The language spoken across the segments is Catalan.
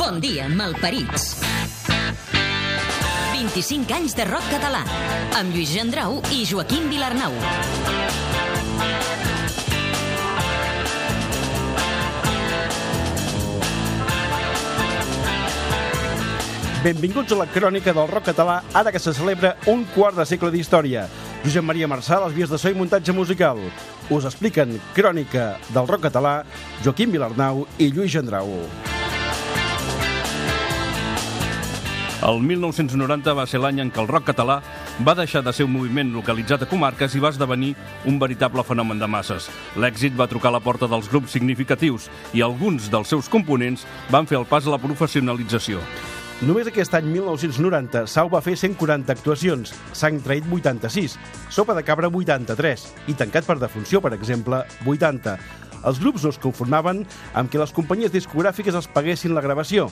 Bon dia, malparits. 25 anys de rock català, amb Lluís Gendrau i Joaquim Vilarnau. Benvinguts a la crònica del rock català, ara que se celebra un quart de segle d'història. Josep Maria Marçal, les vies de so i muntatge musical. Us expliquen crònica del rock català Joaquim Vilarnau i Lluís Gendrau. El 1990 va ser l'any en què el rock català va deixar de ser un moviment localitzat a comarques i va esdevenir un veritable fenomen de masses. L'èxit va trucar a la porta dels grups significatius i alguns dels seus components van fer el pas a la professionalització. Només aquest any 1990, Sau va fer 140 actuacions, Sang Traït 86, Sopa de Cabra 83 i Tancat per defunció, per exemple, 80. Els grups no es conformaven amb que les companyies discogràfiques els paguessin la gravació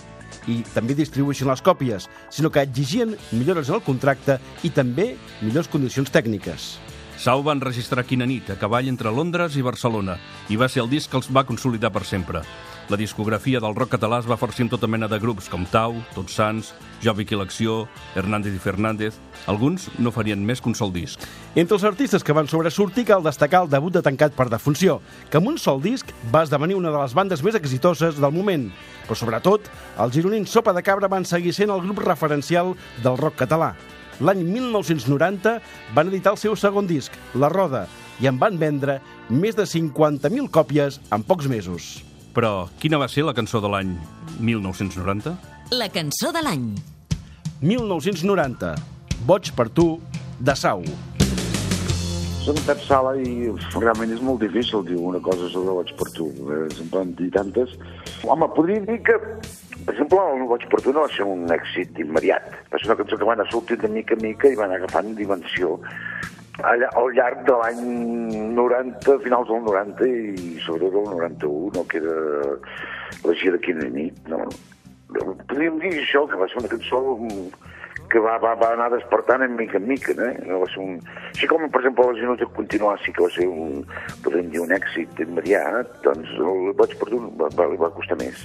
i també distribuïssin les còpies, sinó que exigien millores en el contracte i també millors condicions tècniques. Sau va enregistrar Quina nit, a cavall entre Londres i Barcelona, i va ser el disc que els va consolidar per sempre. La discografia del rock català es va farcir amb tota mena de grups com Tau, Tots Sants, Jovic i l'Acció, Hernández i Fernández. Alguns no farien més que un sol disc. Entre els artistes que van sobresortir cal destacar el debut de Tancat per defunció, que amb un sol disc va esdevenir una de les bandes més exitoses del moment. Però sobretot, els gironins Sopa de Cabra van seguir sent el grup referencial del rock català. L'any 1990 van editar el seu segon disc, La Roda, i en van vendre més de 50.000 còpies en pocs mesos. Però quina va ser la cançó de l'any 1990? La cançó de l'any. 1990. Boig per tu, de Sau. Soc Pep Sala i realment és molt difícil dir una cosa sobre Boig per tu. Se'n poden dir tantes. Home, podria dir que, per exemple, el Boig per tu no va ser un èxit immediat. Va ser una cançó que va anar sortint de mica a mica i va anar agafant dimensió allà, al llarg de l'any 90, finals del 90 i sobretot el 91, no, que era la gira Quina nit, no? Podríem dir això, que va ser una cançó que va, va, va anar despertant en mica en mica, eh? no va ser un... Així com, per exemple, Minuts de Continuar sí que va ser un, podríem dir, un èxit immediat, doncs el Boig per tu va, va, va costar més.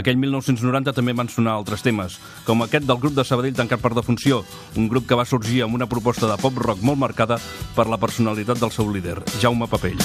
Aquell 1990 també van sonar altres temes, com aquest del grup de Sabadell tancat per defunció, un grup que va sorgir amb una proposta de pop-rock molt marcada per la personalitat del seu líder, Jaume Papell.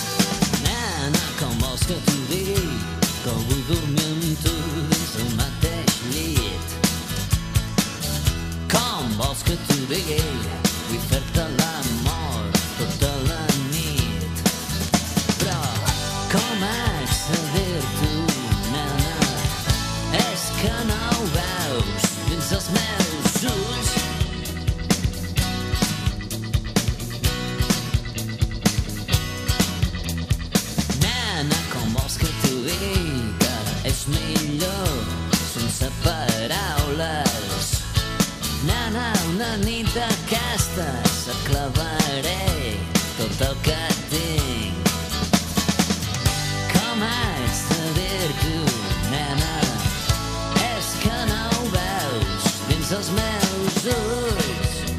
losers.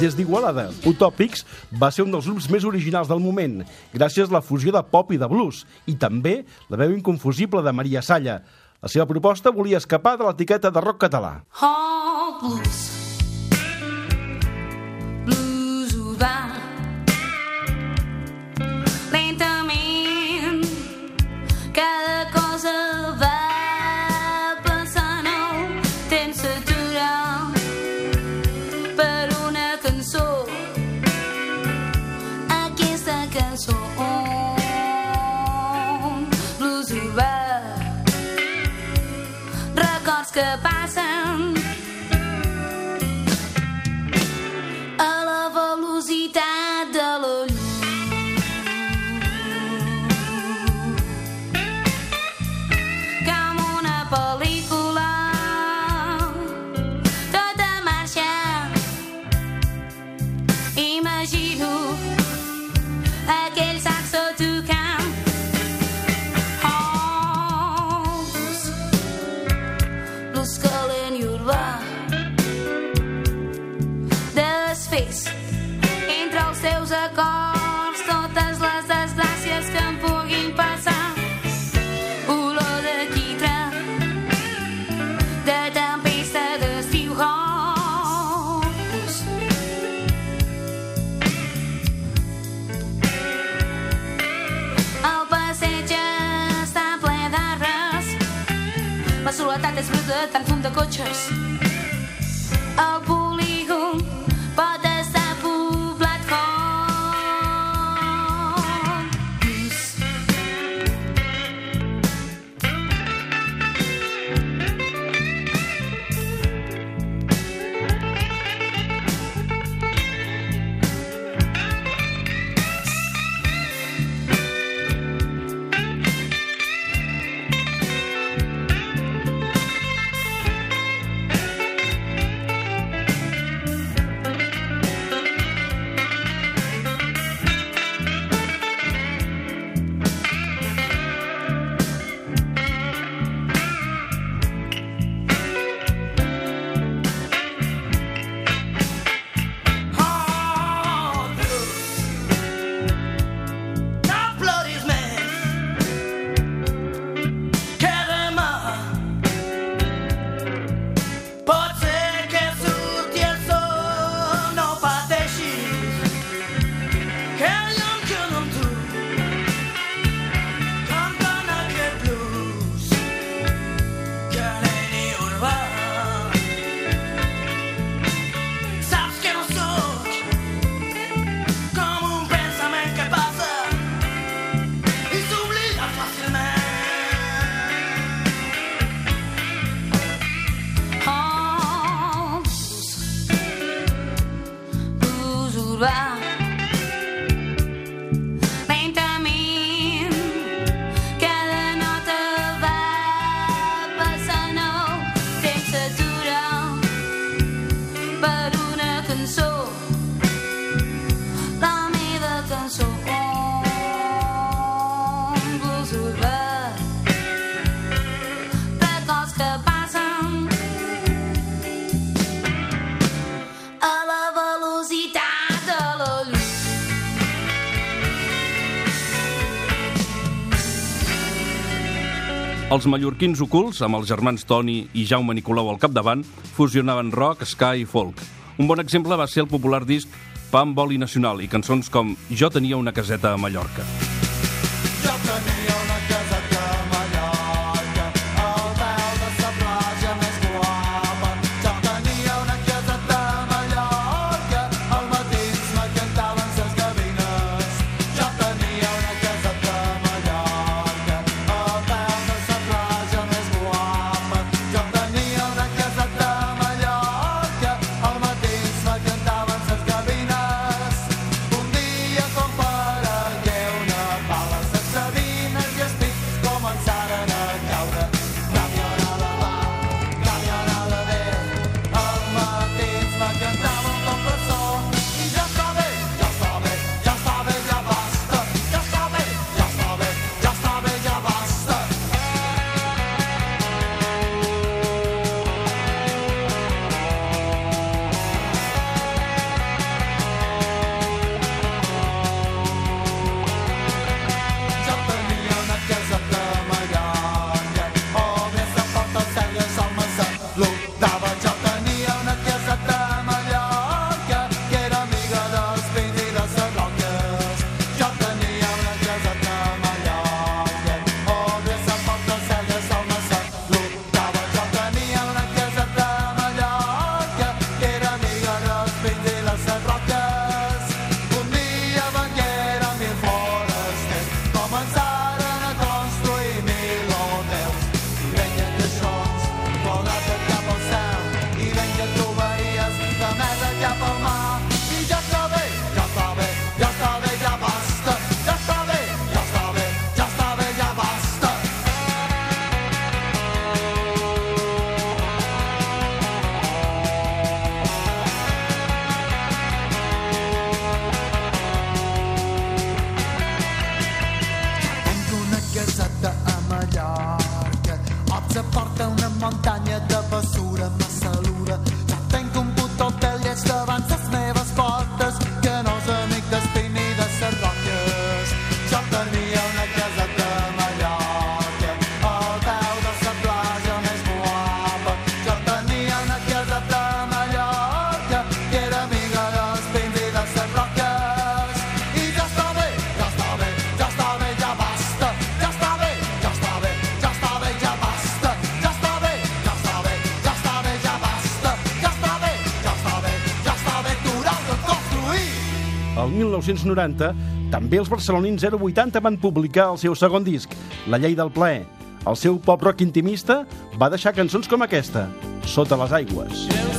Des d'Igualada, Utòpics va ser un dels grups més originals del moment, gràcies a la fusió de pop i de blues, i també la veu inconfusible de Maria Salla. La seva proposta volia escapar de l'etiqueta de rock català. Oh, blues. goodbye. Els mallorquins ocults, amb els germans Toni i Jaume Nicolau al capdavant, fusionaven rock, ska i folk. Un bon exemple va ser el popular disc Pa boli nacional i cançons com Jo tenia una caseta a Mallorca. 1990, també els barcelonins 080 van publicar el seu segon disc, La llei del plaer. El seu pop rock intimista va deixar cançons com aquesta, Sota les aigües. Yeah.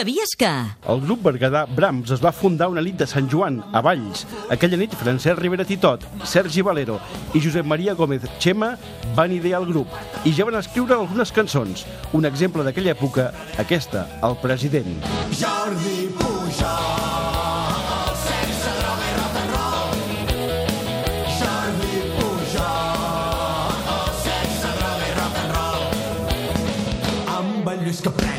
Sabies que... El grup berguedà Brahms es va fundar una nit de Sant Joan, a Valls. Aquella nit, Francesc Rivera Titot, Sergi Valero i Josep Maria Gómez Chema van idear el grup i ja van escriure algunes cançons. Un exemple d'aquella època, aquesta, El president. Jordi Pujol Lluís Capret.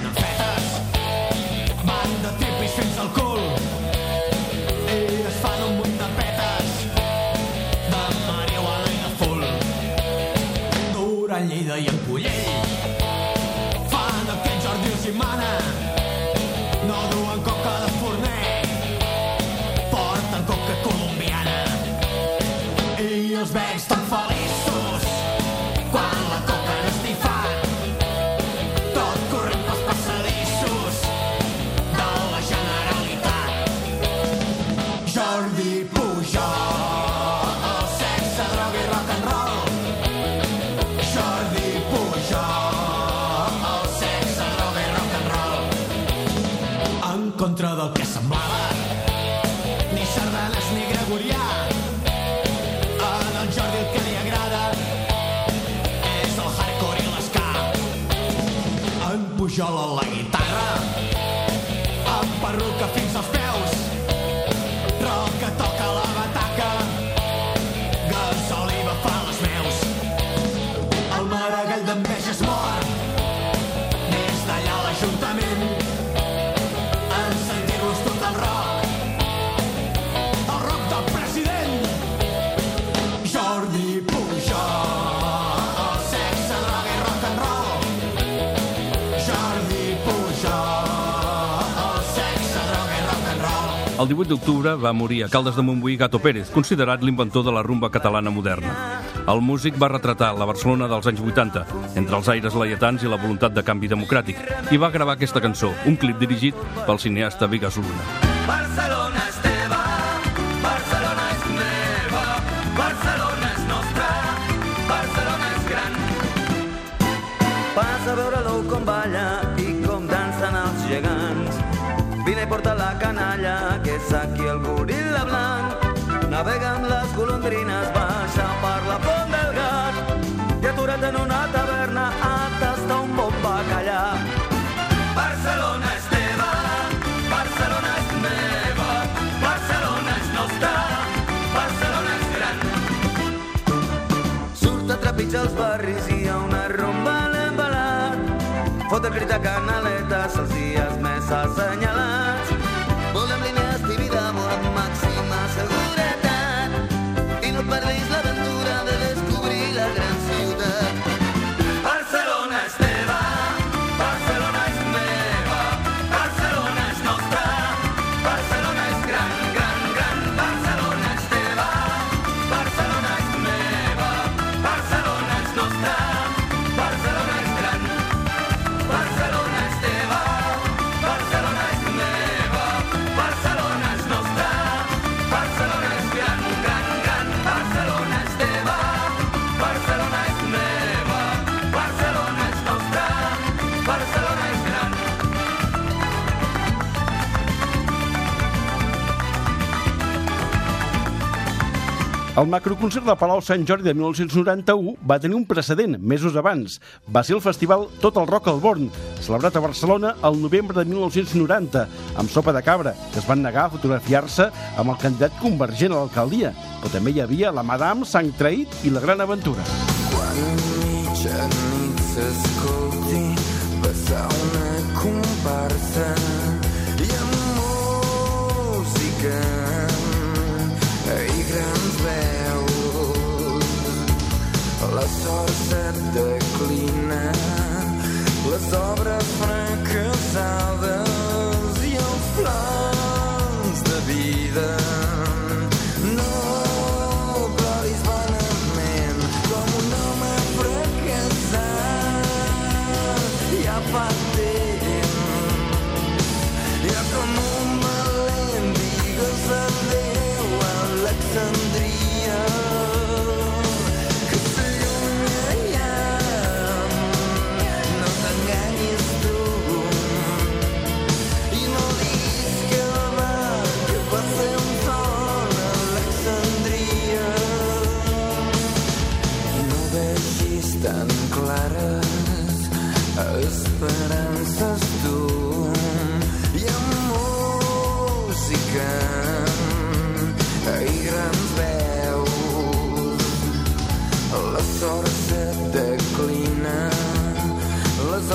愿你的眼。contra del que semblava. Ni sardanes ni gregorià en el Jordi el que li agrada és el hardcore i l'esca en Pujol a la El 18 d'octubre va morir a Caldes de Montbui Gato Pérez, considerat l'inventor de la rumba catalana moderna. El músic va retratar la Barcelona dels anys 80, entre els aires laietans i la voluntat de canvi democràtic, i va gravar aquesta cançó, un clip dirigit pel cineasta Vigas Luna. Aquí el goril·la blanc. Navega amb les golondrines, baixa per la pont del gat. I aturat en una taverna a tastar un bon bacallà. Barcelona és teva, Barcelona és meva, Barcelona és nostra, Barcelona és gran. Surt a trepitjar els barris i ha una rumba a l'embalat. Fot el crit a canaletes els dies més assenyalats. El macroconcert de Palau Sant Jordi de 1991 va tenir un precedent mesos abans. Va ser el festival Tot el Rock al Born, celebrat a Barcelona el novembre de 1990, amb sopa de cabra, que es van negar a fotografiar-se amb el candidat convergent a l'alcaldia. Però també hi havia la Madame Sant Traït i la Gran Aventura. mitjanit s'escolti passar una comparsa i amb música i veus la sort se't declina les obres fracassades i els plans de vida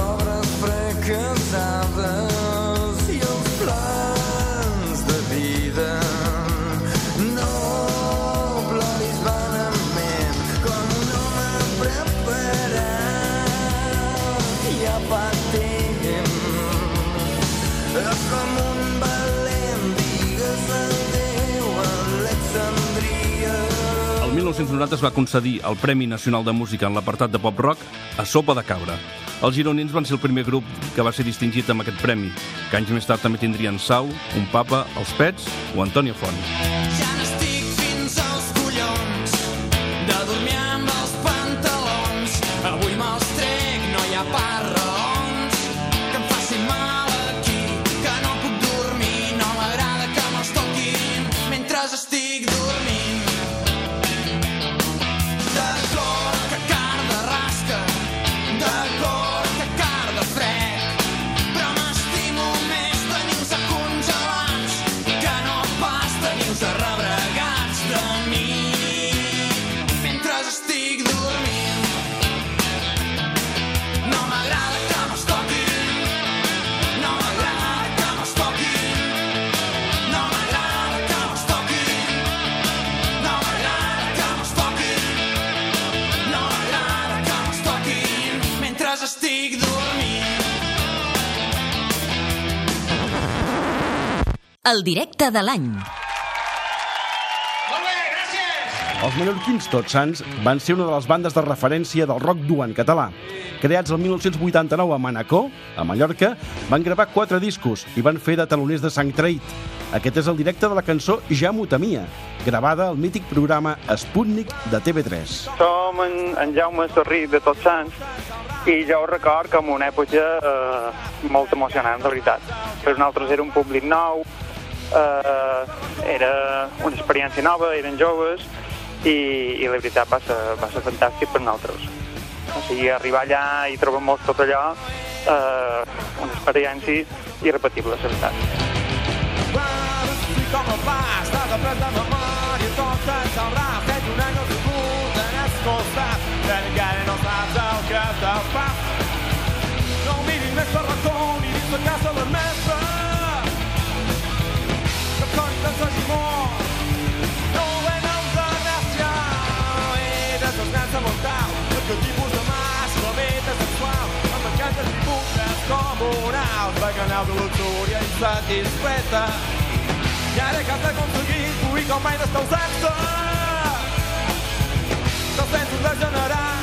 obres fracassades i els plans de vida no ploris vanament com un home preparat ja fa temps com un valent digues adéu Alexandria El 1990 es va concedir el Premi Nacional de Música en l'apartat de pop-rock a Sopa de Cabra. Els gironins van ser el primer grup que va ser distingit amb aquest premi, que anys més tard també tindrien Sau, Un Papa, Els Pets o Antonio Font. El directe de l'any. Els mallorquins Tots Sants van ser una de les bandes de referència del rock dur en català. Creats el 1989 a Manacor, a Mallorca, van gravar quatre discos i van fer de taloners de sang traït. Aquest és el directe de la cançó Ja m'ho temia, gravada al mític programa Sputnik de TV3. Som en, en Jaume Sorrí de Tots Sants i jo ho record com una època eh, molt emocionant, de veritat. Per nosaltres era un públic nou, eh, era una experiència nova, eren joves i, i la veritat va ser, va ser fantàstic per nosaltres. O sigui, arribar allà i trobar molt tot allò, eh, una experiència irrepetible, la veritat. com el de memòria. Fet un any en que encara no saps el que te'l fa. No miris més per casa la mestra. Contes de luxúria insatisfeta. I ara que has aconseguit fluir com mai descausar-se te'ls pensos de generar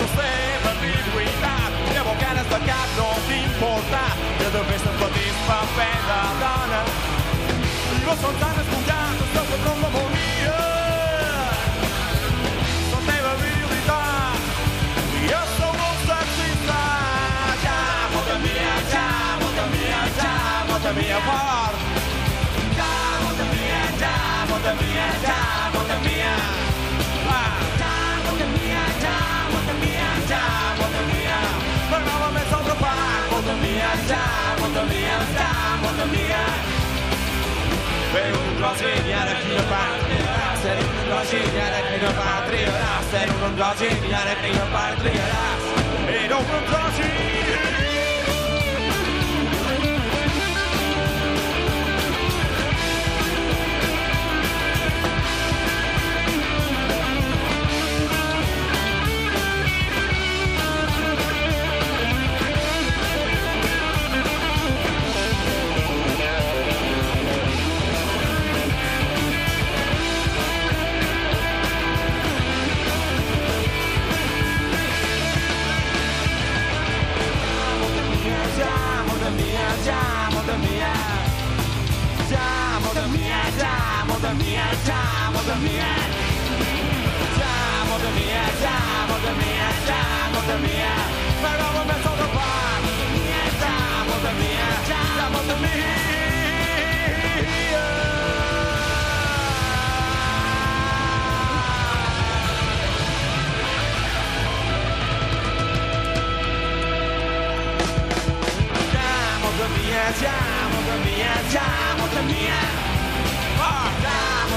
la seva ambigüitat. Llavors ganes de cap no t'importa, ja de et petits paper de dona. I no són tan escollats, estàs de tron d'harmonia. La teva virilitat, jo sou molt sexista. Ja, molta mia, ja, molta mia, ja, molta mia fort. Ja, molta mia, ja, molta mia, ja, molta mia. Ah. Ei, no em dosis, mirarem ni la part triaràs. Ei! the mere time of the mere time of the mere time of the mere time of the mere But I will mess on the bar the mere time of the mere time of the mere Time of the mere, time of the mere, time of the mere